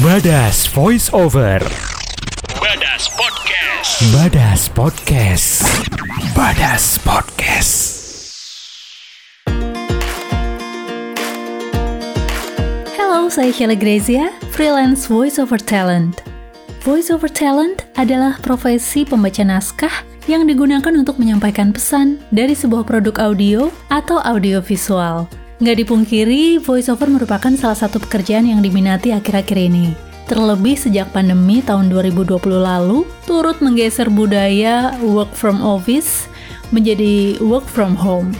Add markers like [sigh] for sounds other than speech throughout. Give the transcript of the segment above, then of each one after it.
Badas Voice Over. Badas Podcast. Badas Podcast. Badas Podcast. Halo, saya Sheila Grezia, freelance voiceover talent. Voiceover talent adalah profesi pembaca naskah yang digunakan untuk menyampaikan pesan dari sebuah produk audio atau audio visual. Nggak dipungkiri, voiceover merupakan salah satu pekerjaan yang diminati akhir-akhir ini. Terlebih sejak pandemi tahun 2020 lalu, turut menggeser budaya work from office menjadi work from home.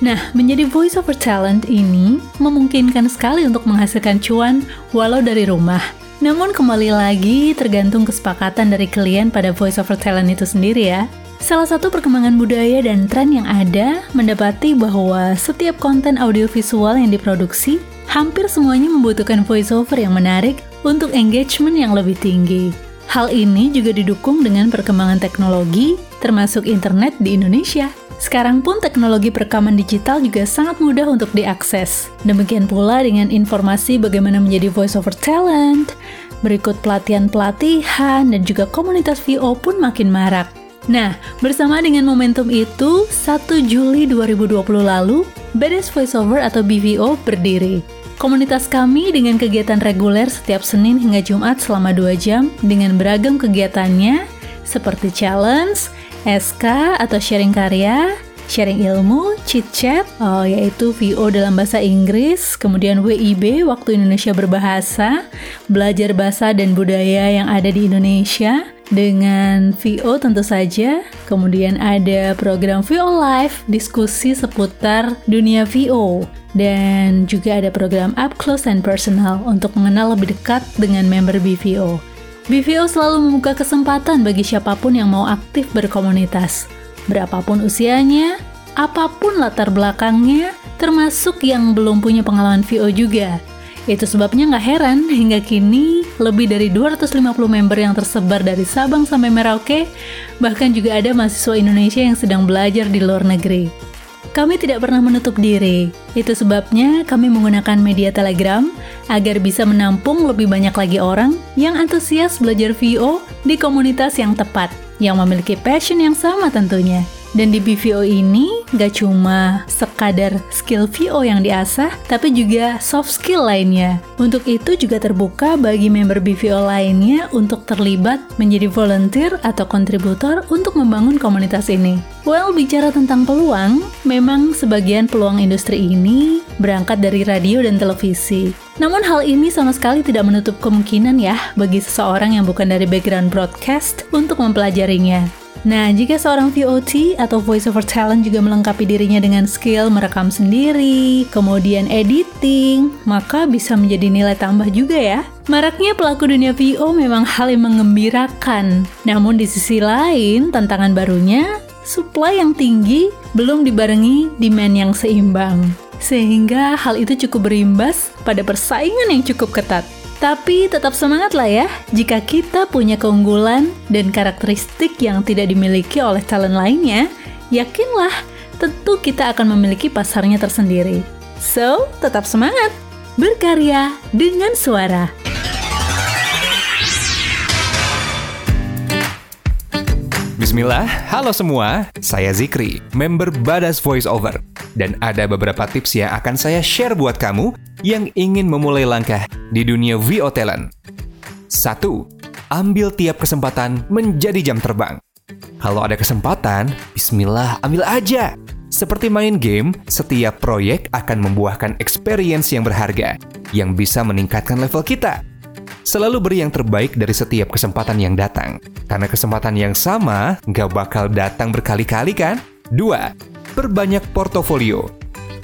Nah, menjadi voiceover talent ini memungkinkan sekali untuk menghasilkan cuan walau dari rumah. Namun kembali lagi tergantung kesepakatan dari klien pada voiceover talent itu sendiri ya. Salah satu perkembangan budaya dan tren yang ada mendapati bahwa setiap konten audiovisual yang diproduksi hampir semuanya membutuhkan voiceover yang menarik untuk engagement yang lebih tinggi. Hal ini juga didukung dengan perkembangan teknologi, termasuk internet di Indonesia. Sekarang pun teknologi perekaman digital juga sangat mudah untuk diakses. Demikian pula dengan informasi bagaimana menjadi voiceover talent, berikut pelatihan-pelatihan, dan juga komunitas VO pun makin marak. Nah, bersama dengan momentum itu, 1 Juli 2020 lalu, Badass Voiceover atau BVO berdiri. Komunitas kami dengan kegiatan reguler setiap Senin hingga Jumat selama 2 jam dengan beragam kegiatannya seperti challenge, SK atau sharing karya, sharing ilmu, chit chat, oh, yaitu VO dalam bahasa Inggris, kemudian WIB waktu Indonesia berbahasa, belajar bahasa dan budaya yang ada di Indonesia, dengan VO tentu saja. Kemudian ada program VO Live, diskusi seputar dunia VO. Dan juga ada program Up Close and Personal untuk mengenal lebih dekat dengan member BVO. BVO selalu membuka kesempatan bagi siapa pun yang mau aktif berkomunitas. Berapapun usianya, apa pun latar belakangnya, termasuk yang belum punya pengalaman VO juga. Itu sebabnya nggak heran hingga kini lebih dari 250 member yang tersebar dari Sabang sampai Merauke, bahkan juga ada mahasiswa Indonesia yang sedang belajar di luar negeri. Kami tidak pernah menutup diri, itu sebabnya kami menggunakan media Telegram agar bisa menampung lebih banyak lagi orang yang antusias belajar VO di komunitas yang tepat, yang memiliki passion yang sama tentunya. Dan di BVO ini gak cuma sekadar skill VO yang diasah, tapi juga soft skill lainnya. Untuk itu juga terbuka bagi member BVO lainnya untuk terlibat menjadi volunteer atau kontributor untuk membangun komunitas ini. Well, bicara tentang peluang, memang sebagian peluang industri ini berangkat dari radio dan televisi. Namun hal ini sama sekali tidak menutup kemungkinan ya bagi seseorang yang bukan dari background broadcast untuk mempelajarinya. Nah, jika seorang VOT atau voice over talent juga melengkapi dirinya dengan skill merekam sendiri, kemudian editing, maka bisa menjadi nilai tambah juga ya. Maraknya pelaku dunia VO memang hal yang mengembirakan. Namun di sisi lain, tantangan barunya, supply yang tinggi belum dibarengi demand yang seimbang. Sehingga hal itu cukup berimbas pada persaingan yang cukup ketat. Tapi tetap semangat lah ya, jika kita punya keunggulan dan karakteristik yang tidak dimiliki oleh talent lainnya, yakinlah tentu kita akan memiliki pasarnya tersendiri. So, tetap semangat, berkarya dengan suara. Bismillah, halo semua, saya Zikri, member Badas Voice Over. Dan ada beberapa tips yang akan saya share buat kamu yang ingin memulai langkah di dunia VO talent. 1. Ambil tiap kesempatan menjadi jam terbang. Kalau ada kesempatan, bismillah ambil aja. Seperti main game, setiap proyek akan membuahkan experience yang berharga yang bisa meningkatkan level kita. Selalu beri yang terbaik dari setiap kesempatan yang datang. Karena kesempatan yang sama nggak bakal datang berkali-kali kan? 2. Perbanyak portofolio.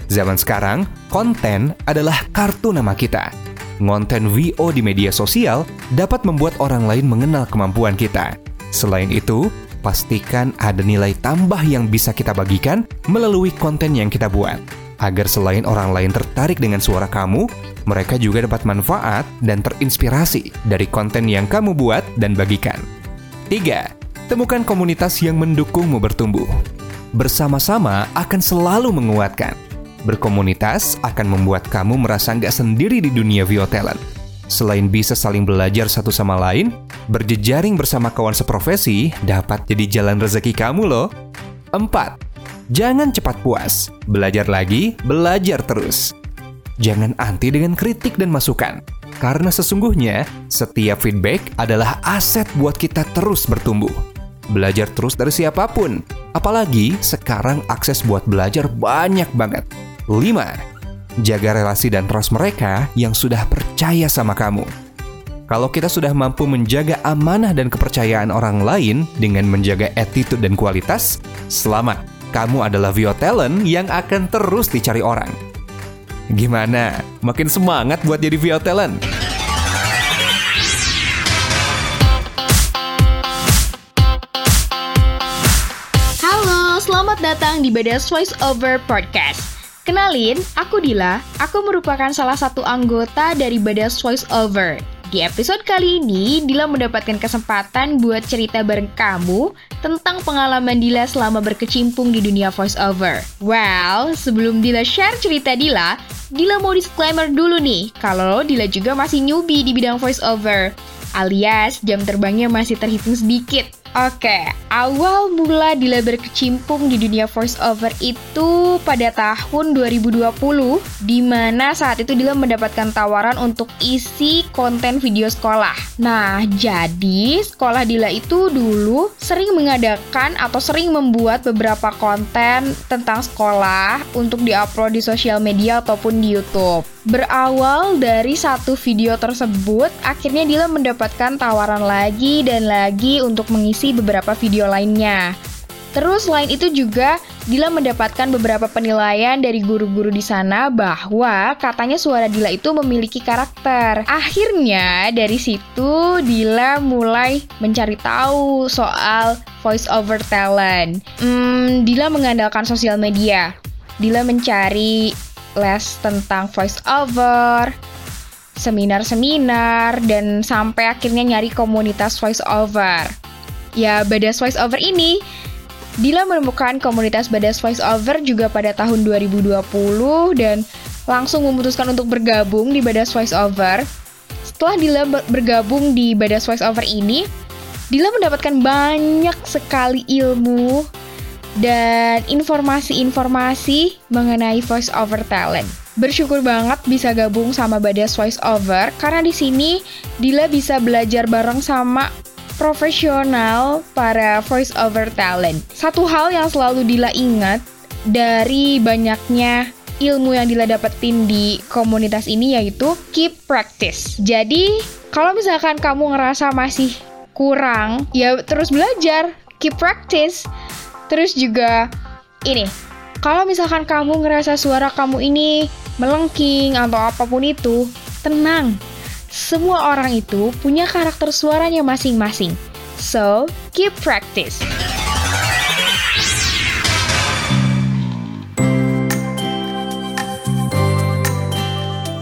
Zaman sekarang, konten adalah kartu nama kita. Ngonten VO di media sosial dapat membuat orang lain mengenal kemampuan kita. Selain itu, pastikan ada nilai tambah yang bisa kita bagikan melalui konten yang kita buat. Agar selain orang lain tertarik dengan suara kamu, mereka juga dapat manfaat dan terinspirasi dari konten yang kamu buat dan bagikan. 3. Temukan komunitas yang mendukungmu bertumbuh. Bersama-sama akan selalu menguatkan. Berkomunitas akan membuat kamu merasa nggak sendiri di dunia VO talent. Selain bisa saling belajar satu sama lain, berjejaring bersama kawan seprofesi dapat jadi jalan rezeki kamu loh. 4. Jangan cepat puas. Belajar lagi, belajar terus. Jangan anti dengan kritik dan masukan. Karena sesungguhnya, setiap feedback adalah aset buat kita terus bertumbuh. Belajar terus dari siapa pun. Apalagi sekarang akses buat belajar banyak banget. 5. Jaga relasi dan trust mereka yang sudah percaya sama kamu. Kalau kita sudah mampu menjaga amanah dan kepercayaan orang lain dengan menjaga attitude dan kualitas, selamat. Kamu adalah VO talent yang akan terus dicari orang. Gimana? Makin semangat buat jadi VO talent? Halo, selamat datang di Badas Voice Over Podcast. Kenalin, aku Dila. Aku merupakan salah satu anggota dari Badas Voice Over. Di episode kali ini, Dila mendapatkan kesempatan buat cerita bareng kamu tentang pengalaman Dila selama berkecimpung di dunia voice over. Well, sebelum Dila share cerita Dila, Dila mau disclaimer dulu nih, kalau Dila juga masih newbie di bidang voice over. Alias, jam terbangnya masih terhitung sedikit. Oke, awal mula Dila berkecimpung di dunia voice over itu pada tahun 2020, di mana saat itu Dila mendapatkan tawaran untuk isi konten video sekolah. Nah, jadi sekolah Dila itu dulu sering mengadakan atau sering membuat beberapa konten tentang sekolah untuk diupload di sosial media ataupun di YouTube. Berawal dari satu video tersebut, akhirnya Dila mendapatkan tawaran lagi dan lagi untuk mengisi beberapa video lainnya. Terus selain itu juga Dila mendapatkan beberapa penilaian dari guru-guru di sana bahwa katanya suara Dila itu memiliki karakter. Akhirnya dari situ Dila mulai mencari tahu soal voice over talent. Hmm, Dila mengandalkan sosial media. Dila mencari les tentang voice over, seminar-seminar, dan sampai akhirnya nyari komunitas voice over. Ya, Badas Voice Over ini, Dila menemukan komunitas Badas Voice Over juga pada tahun 2020 dan langsung memutuskan untuk bergabung di Badas Voice Over. Setelah Dila bergabung di Badas Voice Over ini, Dila mendapatkan banyak sekali ilmu dan informasi-informasi mengenai voice over talent. Bersyukur banget bisa gabung sama Badas Voice Over karena di sini Dila bisa belajar bareng sama profesional para voice over talent. Satu hal yang selalu Dila ingat dari banyaknya ilmu yang Dila dapetin di komunitas ini yaitu keep practice. Jadi, kalau misalkan kamu ngerasa masih kurang, ya terus belajar, keep practice. Terus juga ini, kalau misalkan kamu ngerasa suara kamu ini melengking atau apa pun itu, tenang. Semua orang itu punya karakter suaranya masing-masing. So, keep practice.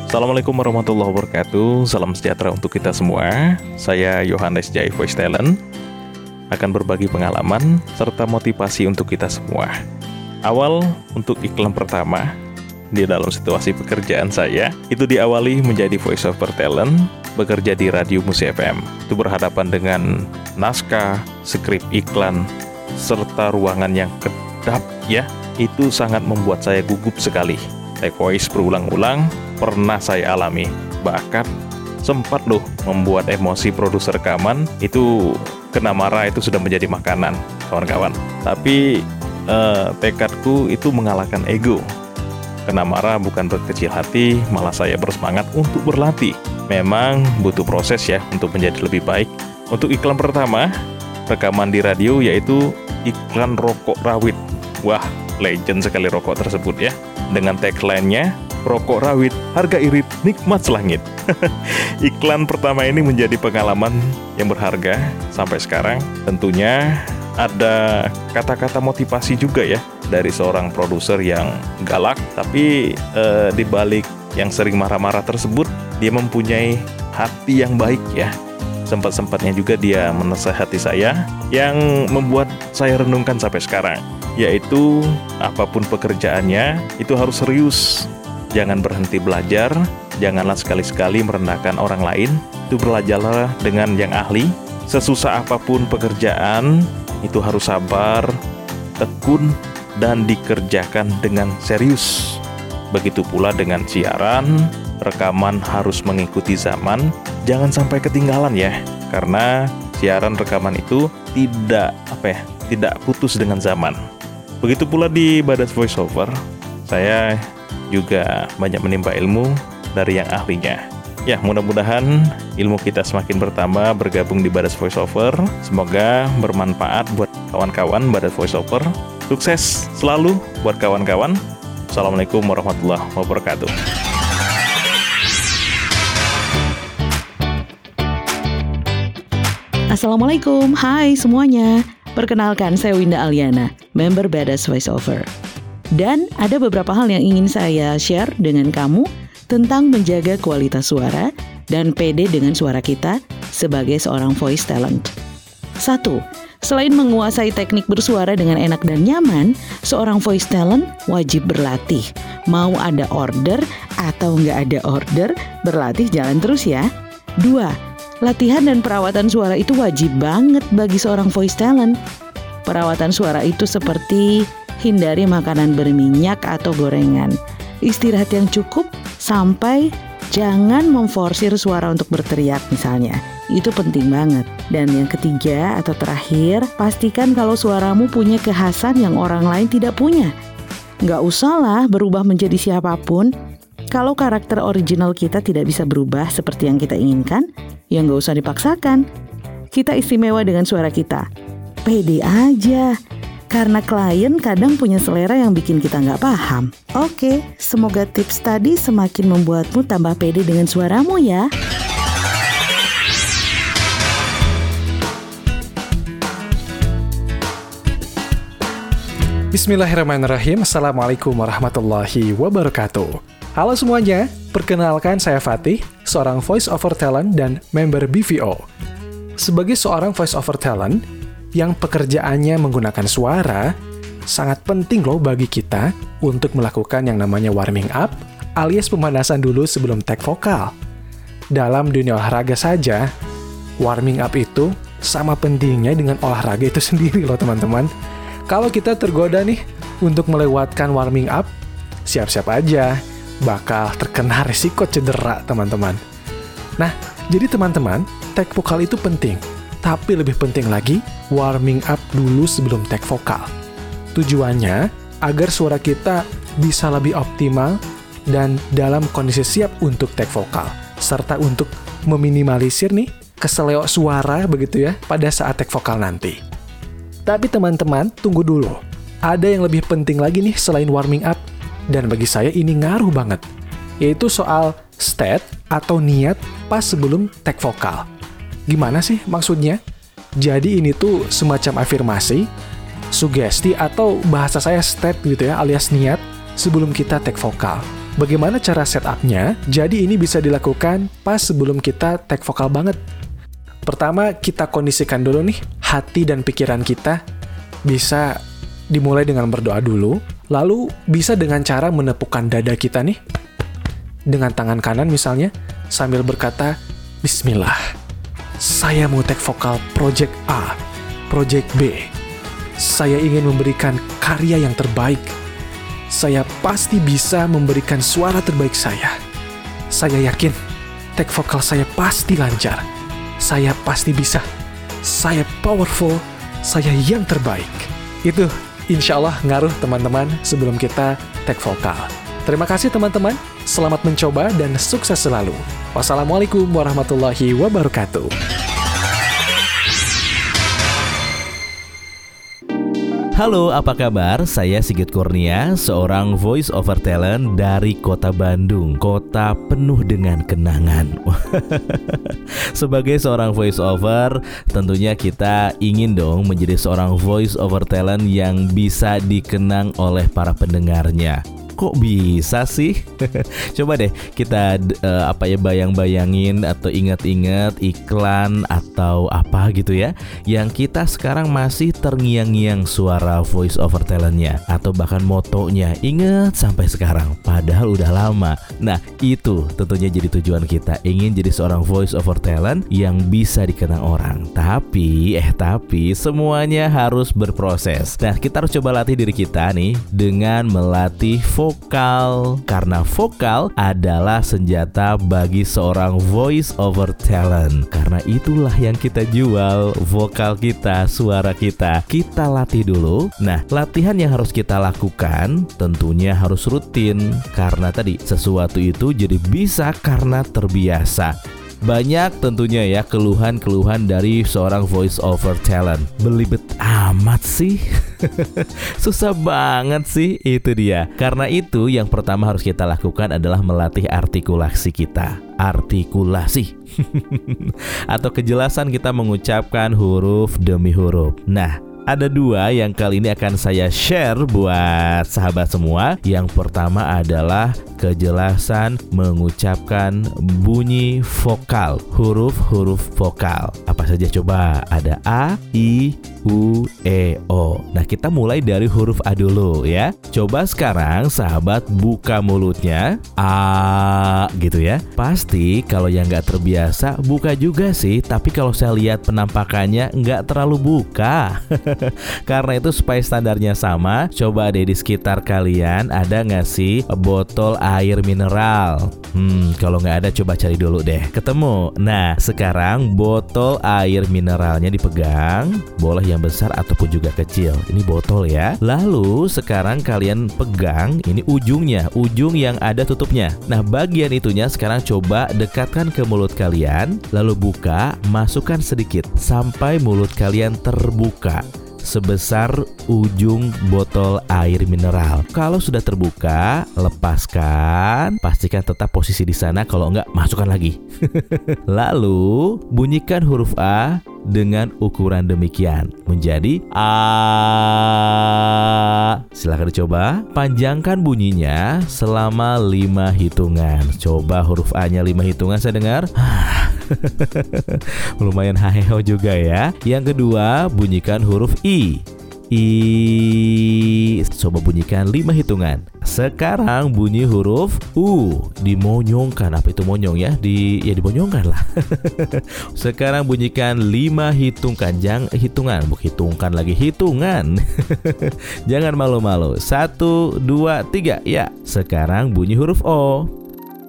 Assalamualaikum warahmatullahi wabarakatuh. Salam sejahtera untuk kita semua. Saya Yohanes Jai Voice Talent. Akan berbagi pengalaman serta motivasi untuk kita semua. Awal untuk iklan pertama Di dalam situasi pekerjaan saya Itu diawali menjadi voice over talent Bekerja di Radio Musi FM Itu berhadapan dengan naskah, skrip iklan Serta ruangan yang kedap ya Itu sangat membuat saya gugup sekali Take voice berulang-ulang pernah saya alami. Bahkan sempat loh membuat emosi produser rekaman itu kena marah itu sudah menjadi makanan, kawan-kawan. Tapi eh, tekadku itu mengalahkan ego. Kena marah bukan berkecil hati, malah saya bersemangat untuk berlatih. Memang butuh proses ya untuk menjadi lebih baik. Untuk iklan pertama, rekaman di radio yaitu iklan rokok rawit. Wah, legend sekali rokok tersebut ya. Dengan tagline-nya, rokok rawit, harga irit, nikmat selangit. [laughs] Iklan pertama ini menjadi pengalaman yang berharga sampai sekarang. Tentunya ada kata-kata motivasi juga ya dari seorang produser yang galak, tapi eh, di balik yang sering marah-marah tersebut, dia mempunyai hati yang baik ya. Sempat-sempatnya juga dia menasehati saya yang membuat saya renungkan sampai sekarang, yaitu apa pun pekerjaannya itu harus serius jangan berhenti belajar, janganlah sekali-sekali merendahkan orang lain. Itu belajarlah dengan yang ahli. Sesusah apa pun pekerjaan, itu harus sabar, tekun, dan dikerjakan dengan serius. Begitu pula dengan siaran, rekaman harus mengikuti zaman, jangan sampai ketinggalan ya, karena siaran rekaman itu tidak apa ya, tidak putus dengan zaman. Begitu pula di Badas Voiceover, saya juga banyak menimba ilmu dari yang ahlinya. Ya, mudah-mudahan ilmu kita semakin bertambah bergabung di Badas Voiceover. Semoga bermanfaat buat kawan-kawan Badas Voiceover. Sukses selalu buat kawan-kawan. Assalamualaikum warahmatullahi wabarakatuh. Assalamualaikum, hai semuanya. Perkenalkan, saya Winda Aliana, member Badass Voiceover. Dan ada beberapa hal yang ingin saya share dengan kamu tentang menjaga kualitas suara dan pede dengan suara kita sebagai seorang voice talent. Satu, selain menguasai teknik bersuara dengan enak dan nyaman, seorang voice talent wajib berlatih. Mau ada order atau nggak ada order, berlatih jalan terus ya. Dua, latihan dan perawatan suara itu wajib banget bagi seorang voice talent. Perawatan suara itu seperti hindari makanan berminyak atau gorengan. Istirahat yang cukup sampai jangan memforsir suara untuk berteriak misalnya. Itu penting banget. Dan yang ketiga atau terakhir, pastikan kalau suaramu punya kekhasan yang orang lain tidak punya. Nggak usahlah berubah menjadi siapa pun. Kalau karakter original kita tidak bisa berubah seperti yang kita inginkan, ya nggak usah dipaksakan. Kita istimewa dengan suara kita. Pede aja. Karena klien kadang punya selera yang bikin kita nggak paham. Oke, semoga tips tadi semakin membuatmu tambah pede dengan suaramu ya. Bismillahirrahmanirrahim. Assalamualaikum warahmatullahi wabarakatuh. Halo semuanya, perkenalkan saya Fatih, seorang voice over talent dan member BVO. Sebagai seorang voice over talent yang pekerjaannya menggunakan suara, sangat penting loh bagi kita untuk melakukan yang namanya warming up alias pemanasan dulu sebelum tag vokal. Dalam dunia olahraga saja, warming up itu sama pentingnya dengan olahraga itu [laughs] sendiri loh teman-teman. Kalau kita tergoda nih untuk melewatkan warming up, siap-siap aja bakal terkena resiko cedera teman-teman. Nah, jadi teman-teman, tag vokal itu penting. Tapi lebih penting lagi, warming up dulu sebelum tag vokal. Tujuannya agar suara kita bisa lebih optimal dan dalam kondisi siap untuk tag vokal. Serta untuk meminimalisir nih keseleo suara begitu ya pada saat tag vokal nanti. Tapi teman-teman, tunggu dulu. Ada yang lebih penting lagi nih selain warming up, dan bagi saya ini ngaruh banget, yaitu soal state atau niat pas sebelum tag vokal. Gimana sih maksudnya? Jadi ini tuh semacam afirmasi, sugesti atau bahasa saya state gitu ya alias niat sebelum kita tag vokal. Bagaimana cara setupnya? Jadi ini bisa dilakukan pas sebelum kita tag vokal banget. Pertama, kita kondisikan dulu nih hati dan pikiran kita bisa dimulai dengan berdoa dulu, lalu bisa dengan cara menepukkan dada kita nih dengan tangan kanan misalnya sambil berkata Bismillah. Saya mau take vokal project A, project B. Saya ingin memberikan karya yang terbaik. Saya pasti bisa memberikan suara terbaik saya. Saya yakin take vokal saya pasti lancar saya pasti bisa. Saya powerful, saya yang terbaik. Itu insya Allah ngaruh teman-teman sebelum kita tag vokal. Terima kasih teman-teman, selamat mencoba dan sukses selalu. Wassalamualaikum warahmatullahi wabarakatuh. Halo, apa kabar? Saya Sigit Kurnia, seorang voice over talent dari kota Bandung, kota penuh dengan kenangan. [laughs] Sebagai seorang voice over, tentunya kita ingin dong menjadi seorang voice over talent yang bisa dikenang oleh para pendengarnya. Kok bisa sih? [laughs] Coba deh kita uh, apa ya bayang-bayangin atau ingat-ingat iklan atau apa gitu ya yang kita sekarang masih terngiang-ngiang suara voice over talentnya atau bahkan motonya inget sampai sekarang padahal udah lama. Nah itu tentunya jadi tujuan kita ingin jadi seorang voice over talent yang bisa dikenang orang. Tapi eh tapi semuanya harus berproses. Nah kita harus coba latih diri kita nih dengan melatih vokal karena vokal adalah senjata bagi seorang voice over talent. Karena itulah yang kita jual vokal kita, suara kita. Kita latih dulu. Nah, latihan yang harus kita lakukan tentunya harus rutin karena tadi sesuatu itu jadi bisa karena terbiasa. Banyak tentunya ya keluhan-keluhan dari seorang voice over talent. Belibet amat sih. [laughs] Susah banget sih itu dia. Karena itu yang pertama harus kita lakukan adalah melatih artikulasi kita. Artikulasi [laughs] atau kejelasan kita mengucapkan huruf demi huruf. Nah, ada dua yang kali ini akan saya share buat sahabat semua. Yang pertama adalah kejelasan mengucapkan bunyi vokal, huruf-huruf vokal. Apa saja coba? Ada A, I, U, E, O. Nah, kita mulai dari huruf A dulu ya. Coba sekarang sahabat buka mulutnya. A gitu ya. Pasti kalau yang nggak terbiasa buka juga sih. Tapi kalau saya lihat penampakannya nggak terlalu buka. [laughs] [laughs] Karena itu supaya standarnya sama, coba deh di sekitar kalian ada nggak sih botol air mineral? Hmm, kalau nggak ada coba cari dulu deh. Ketemu. Nah, sekarang botol air mineralnya dipegang, boleh yang besar ataupun juga kecil. Ini botol ya. Lalu sekarang kalian pegang ini ujungnya, ujung yang ada tutupnya. Nah, bagian itunya sekarang coba dekatkan ke mulut kalian, lalu buka, masukkan sedikit sampai mulut kalian terbuka sebesar ujung botol air mineral. Kalau sudah terbuka, lepaskan, pastikan tetap posisi di sana. Kalau enggak, masukkan lagi. [laughs] Lalu, bunyikan huruf A dengan ukuran demikian menjadi A. Silahkan dicoba. Panjangkan bunyinya selama 5 hitungan. Coba huruf A-nya 5 hitungan saya dengar. [sighs] [laughs] Lumayan haheho juga ya. Yang kedua, bunyikan huruf I. I. Coba bunyikan 5 hitungan. Sekarang bunyi huruf U. Dimonyongkan. Apa itu monyong ya? Di, ya dimonyongkan lah. [laughs] Sekarang bunyikan 5 hitungkan. Jangan hitungan. Buk hitungkan lagi hitungan. [laughs] Jangan malu-malu. Satu, dua, tiga. Ya Sekarang bunyi huruf O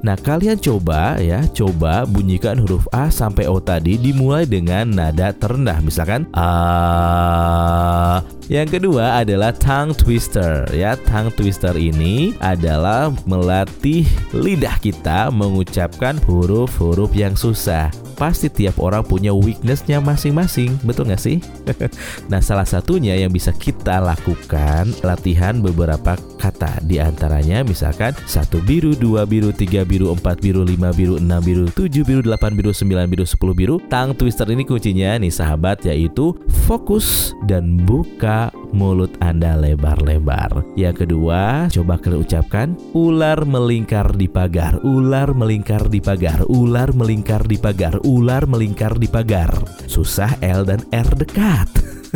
Nah, kalian coba ya, coba bunyikan huruf A sampai O tadi dimulai dengan nada terendah. Misalkan A. Yang kedua adalah tongue twister ya. Tongue twister ini adalah melatih lidah kita mengucapkan huruf-huruf yang susah pasti tiap orang punya weaknessnya masing-masing, betul nggak sih? [laughs] nah, salah satunya yang bisa kita lakukan latihan beberapa kata di antaranya misalkan satu biru, dua biru, tiga biru, empat biru, lima biru, enam biru, tujuh biru, delapan biru, sembilan biru, sepuluh biru. Tang twister ini kuncinya nih sahabat yaitu fokus dan buka mulut Anda lebar-lebar. Yang kedua, coba kalian ucapkan ular melingkar di pagar, ular melingkar di pagar, ular melingkar di pagar, ular melingkar di pagar. Susah L dan R dekat.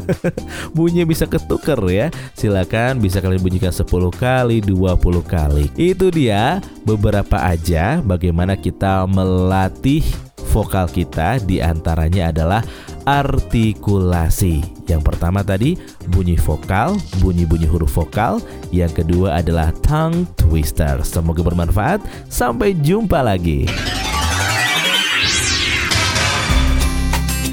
[laughs] Bunyi bisa ketuker ya. Silakan bisa kalian bunyikan 10 kali, 20 kali. Itu dia beberapa aja bagaimana kita melatih vokal kita di antaranya adalah artikulasi. Yang pertama tadi bunyi vokal, bunyi-bunyi huruf vokal. Yang kedua adalah tongue twister. Semoga bermanfaat. Sampai jumpa lagi.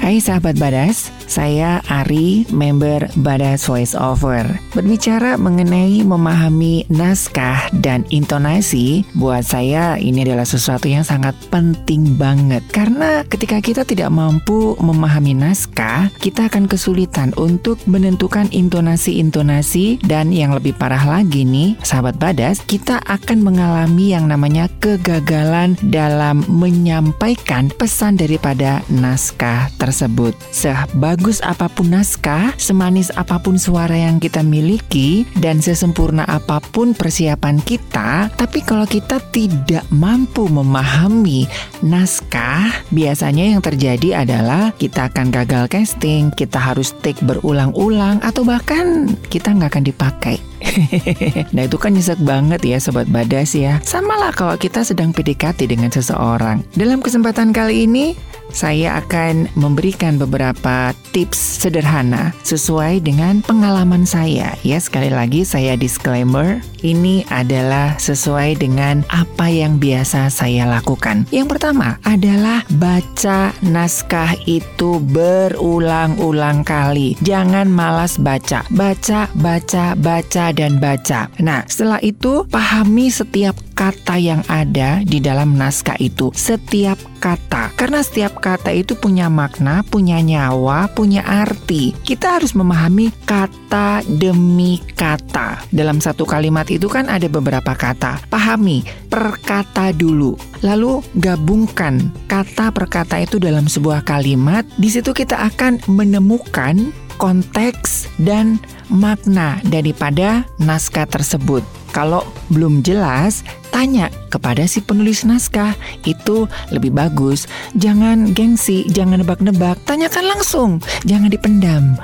Hai sahabat Badas, saya Ari, member Badas Voice Over. Berbicara mengenai memahami naskah dan intonasi, buat saya ini adalah sesuatu yang sangat penting banget. Karena ketika kita tidak mampu memahami naskah, kita akan kesulitan untuk menentukan intonasi-intonasi dan yang lebih parah lagi nih, sahabat Badas, kita akan mengalami yang namanya kegagalan dalam menyampaikan pesan daripada naskah tersebut. Sebagus sebagus apa pun naskah, semanis apa pun suara yang kita miliki, dan sesempurna apa pun persiapan kita, tapi kalau kita tidak mampu memahami naskah, biasanya yang terjadi adalah kita akan gagal casting, kita harus take berulang-ulang, atau bahkan kita nggak akan dipakai. [laughs] nah itu kan nyesek banget ya Sobat Badas ya Sama lah kalau kita sedang PDKT dengan seseorang Dalam kesempatan kali ini saya akan memberikan beberapa tips sederhana sesuai dengan pengalaman saya. Ya, sekali lagi saya disclaimer, ini adalah sesuai dengan apa yang biasa saya lakukan. Yang pertama adalah baca naskah itu berulang-ulang kali. Jangan malas baca. Baca, baca, baca dan baca. Nah, setelah itu pahami setiap kata yang ada di dalam naskah itu. Setiap kata. Karena setiap kata itu punya makna, punya nyawa, punya arti. Kita harus memahami kata demi kata. Dalam satu kalimat itu kan ada beberapa kata. Pahami per kata dulu. Lalu gabungkan kata per kata itu dalam sebuah kalimat. Di situ kita akan menemukan konteks dan makna daripada naskah tersebut. Kalau belum jelas, tanya kepada si penulis naskah. Itu lebih bagus. Jangan gengsi, jangan nebak-nebak. Tanyakan langsung, jangan dipendam.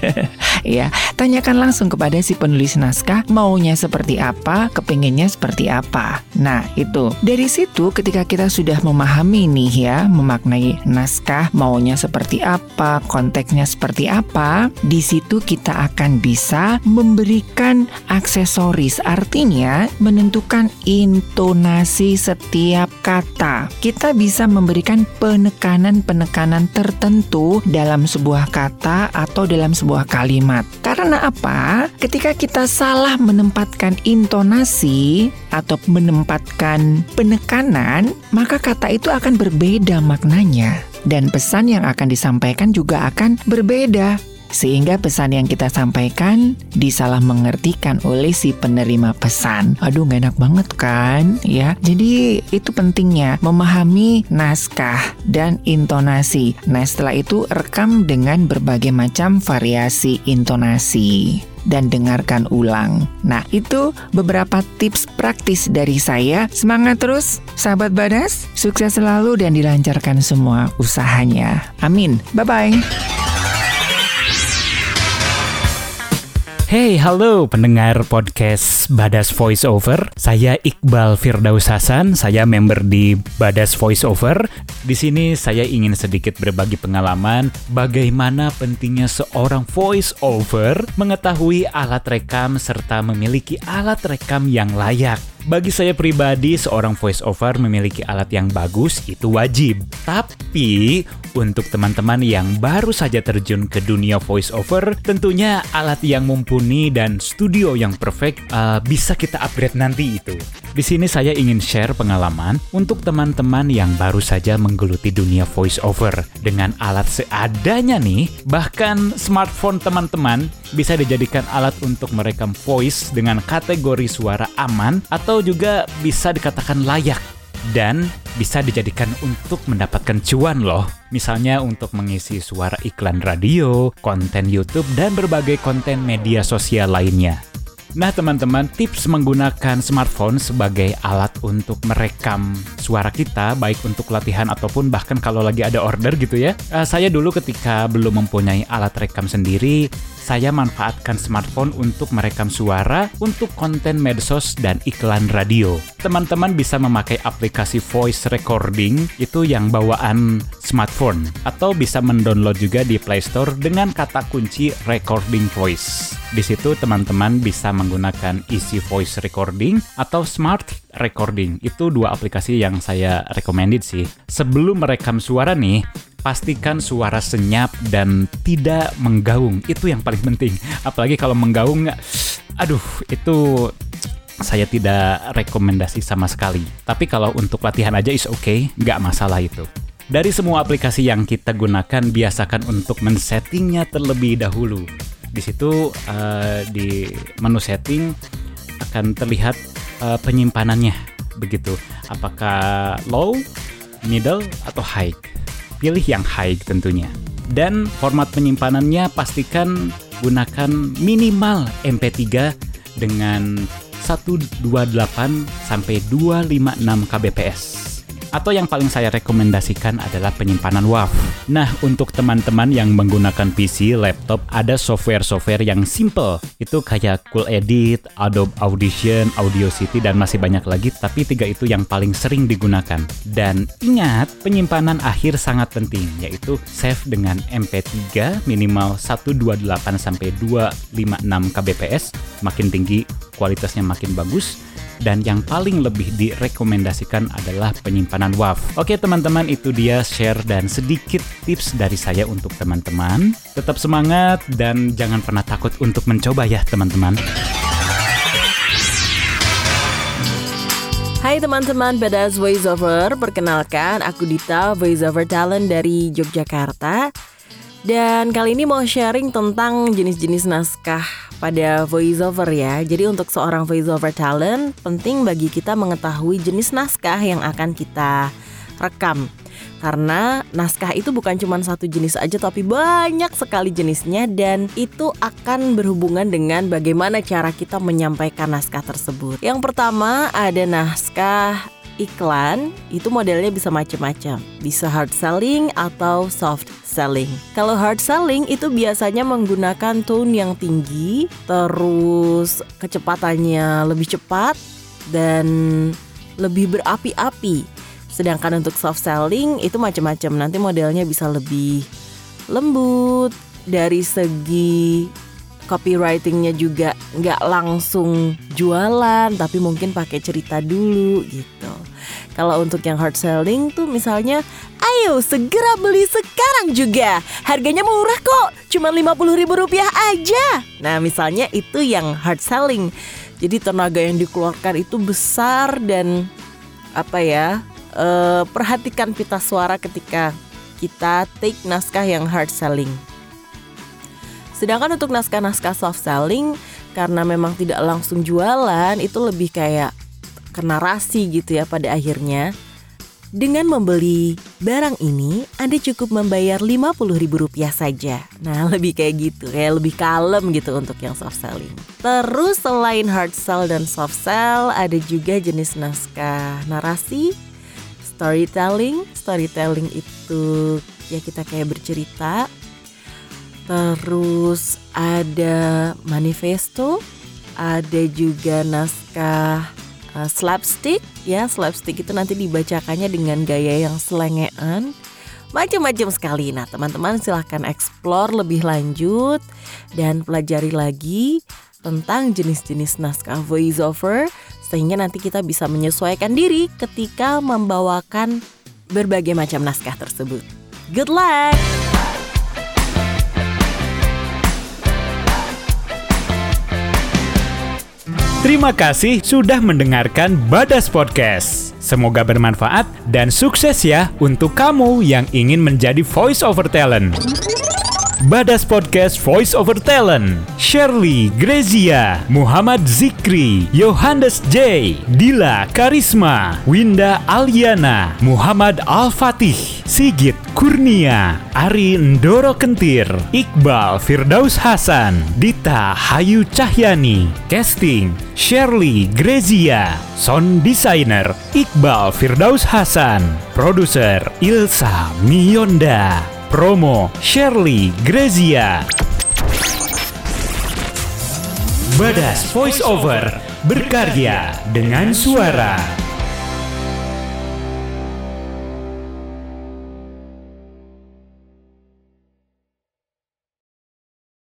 [laughs] ya, tanyakan langsung kepada si penulis naskah maunya seperti apa, kepinginnya seperti apa. Nah, itu. Dari situ ketika kita sudah memahami nih ya, memaknai naskah maunya seperti apa, konteksnya seperti apa, di situ kita akan bisa memberikan aksesoris Artinya, menentukan intonasi setiap kata. Kita bisa memberikan penekanan-penekanan tertentu dalam sebuah kata atau dalam sebuah kalimat. Karena apa? Ketika kita salah menempatkan intonasi atau menempatkan penekanan, maka kata itu akan berbeda maknanya dan pesan yang akan disampaikan juga akan berbeda sehingga pesan yang kita sampaikan disalah mengertikan oleh si penerima pesan. Aduh, gak enak banget kan? Ya, jadi itu pentingnya memahami naskah dan intonasi. Nah, setelah itu rekam dengan berbagai macam variasi intonasi dan dengarkan ulang. Nah, itu beberapa tips praktis dari saya. Semangat terus, sahabat Badas. Sukses selalu dan dilancarkan semua usahanya. Amin. Bye-bye. Hey, halo pendengar podcast Badas Voice Over. Saya Iqbal Firdaus Hasan, saya member di Badas Voice Over. Di sini saya ingin sedikit berbagi pengalaman bagaimana pentingnya seorang voice over mengetahui alat rekam serta memiliki alat rekam yang layak. Bagi saya pribadi, seorang voice over memiliki alat yang bagus itu wajib. Tapi untuk teman-teman yang baru saja terjun ke dunia voice over, tentunya alat yang mumpuni dan studio yang perfect uh, bisa kita upgrade nanti itu. Di sini saya ingin share pengalaman untuk teman-teman yang baru saja menggeluti dunia voice over dengan alat seadanya nih. Bahkan smartphone teman-teman bisa dijadikan alat untuk merekam voice dengan kategori suara aman atau atau juga bisa dikatakan layak dan bisa dijadikan untuk mendapatkan cuan loh. Misalnya untuk mengisi suara iklan radio, konten YouTube, dan berbagai konten media sosial lainnya. Nah teman-teman, tips menggunakan smartphone sebagai alat untuk merekam suara kita, baik untuk latihan ataupun bahkan kalau lagi ada order gitu ya. Uh, saya dulu ketika belum mempunyai alat rekam sendiri, saya manfaatkan smartphone untuk merekam suara untuk konten medsos dan iklan radio. Teman-teman bisa memakai aplikasi voice recording itu yang bawaan smartphone atau bisa mendownload juga di Play Store dengan kata kunci recording voice. Di situ teman-teman bisa menggunakan Easy Voice Recording atau Smart Recording. Itu dua aplikasi yang saya recommended sih. Sebelum merekam suara nih, pastikan suara senyap dan tidak menggaung. Itu yang paling penting. Apalagi kalau menggaung, aduh, itu saya tidak rekomendasi sama sekali. Tapi kalau untuk latihan aja is okay, nggak masalah itu. Dari semua aplikasi yang kita gunakan, biasakan untuk men-settingnya terlebih dahulu. Di situ uh, di menu setting akan terlihat uh, penyimpanannya, begitu. Apakah low, middle, atau high? Pilih yang high tentunya. Dan format penyimpanannya pastikan gunakan minimal MP3 dengan 128 sampai 256 kbps atau yang paling saya rekomendasikan adalah penyimpanan WAV. Nah, untuk teman-teman yang menggunakan PC, laptop, ada software-software yang simple. Itu kayak Cool Edit, Adobe Audition, Audacity, dan masih banyak lagi, tapi tiga itu yang paling sering digunakan. Dan ingat, penyimpanan akhir sangat penting, yaitu save dengan MP3 minimal 128 sampai 256 kbps, makin tinggi kualitasnya makin bagus dan yang paling lebih direkomendasikan adalah penyimpanan WAV. Oke teman-teman itu dia share dan sedikit tips dari saya untuk teman-teman. Tetap semangat dan jangan pernah takut untuk mencoba ya teman-teman. Hai teman-teman Badass Voiceover, perkenalkan aku Dita, voiceover talent dari Yogyakarta. Dan kali ini mau sharing tentang jenis-jenis naskah pada voiceover ya. Jadi untuk seorang voiceover talent, penting bagi kita mengetahui jenis naskah yang akan kita rekam. Karena naskah itu bukan cuma satu jenis aja tapi banyak sekali jenisnya dan itu akan berhubungan dengan bagaimana cara kita menyampaikan naskah tersebut. Yang pertama ada naskah iklan itu modelnya bisa macam-macam. Bisa hard selling atau soft selling. Kalau hard selling itu biasanya menggunakan tone yang tinggi, terus kecepatannya lebih cepat dan lebih berapi-api. Sedangkan untuk soft selling itu macam-macam. Nanti modelnya bisa lebih lembut dari segi copywritingnya juga nggak langsung jualan tapi mungkin pakai cerita dulu gitu. Kalau untuk yang hard selling tuh misalnya Ayo segera beli sekarang juga. Harganya murah kok Cuma 50 ribu rupiah aja. Nah misalnya itu yang hard selling. Jadi tenaga yang dikeluarkan itu besar dan Apa ya uh, Perhatikan pita suara ketika kita take naskah yang hard selling Sedangkan untuk naskah-naskah soft selling Karena memang tidak langsung jualan Itu lebih kayak ke narasi gitu ya pada akhirnya. Dengan membeli barang ini, Anda cukup membayar Rp50.000 saja. Nah, [laughs] lebih kayak gitu, kayak lebih kalem gitu untuk yang soft selling. Terus selain hard sell dan soft sell, ada juga jenis naskah narasi, storytelling. Storytelling itu ya kita kayak bercerita. Terus ada manifesto, ada juga naskah uh, slapstick ya slapstick itu nanti dibacakannya dengan gaya yang selengean macam-macam sekali. Nah, teman-teman silahkan explore lebih lanjut dan pelajari lagi tentang jenis-jenis naskah voiceover sehingga nanti kita bisa menyesuaikan diri ketika membawakan berbagai macam naskah tersebut. Good luck! Terima kasih sudah mendengarkan Badas Podcast. Semoga bermanfaat dan sukses ya untuk kamu yang ingin menjadi voice over talent. Badas Podcast Voice Over Talent Shirley Grezia Muhammad Zikri Yohannes J Dila Karisma Winda Aliana Muhammad Al-Fatih Sigit Kurnia Ari Ndoro Kentir Iqbal Firdaus Hasan Dita Hayu Cahyani Casting Shirley Grezia Sound Designer Iqbal Firdaus Hasan Produser Ilsa Mionda Promo Shirley Grezia Badas Voice Over berkarya dengan suara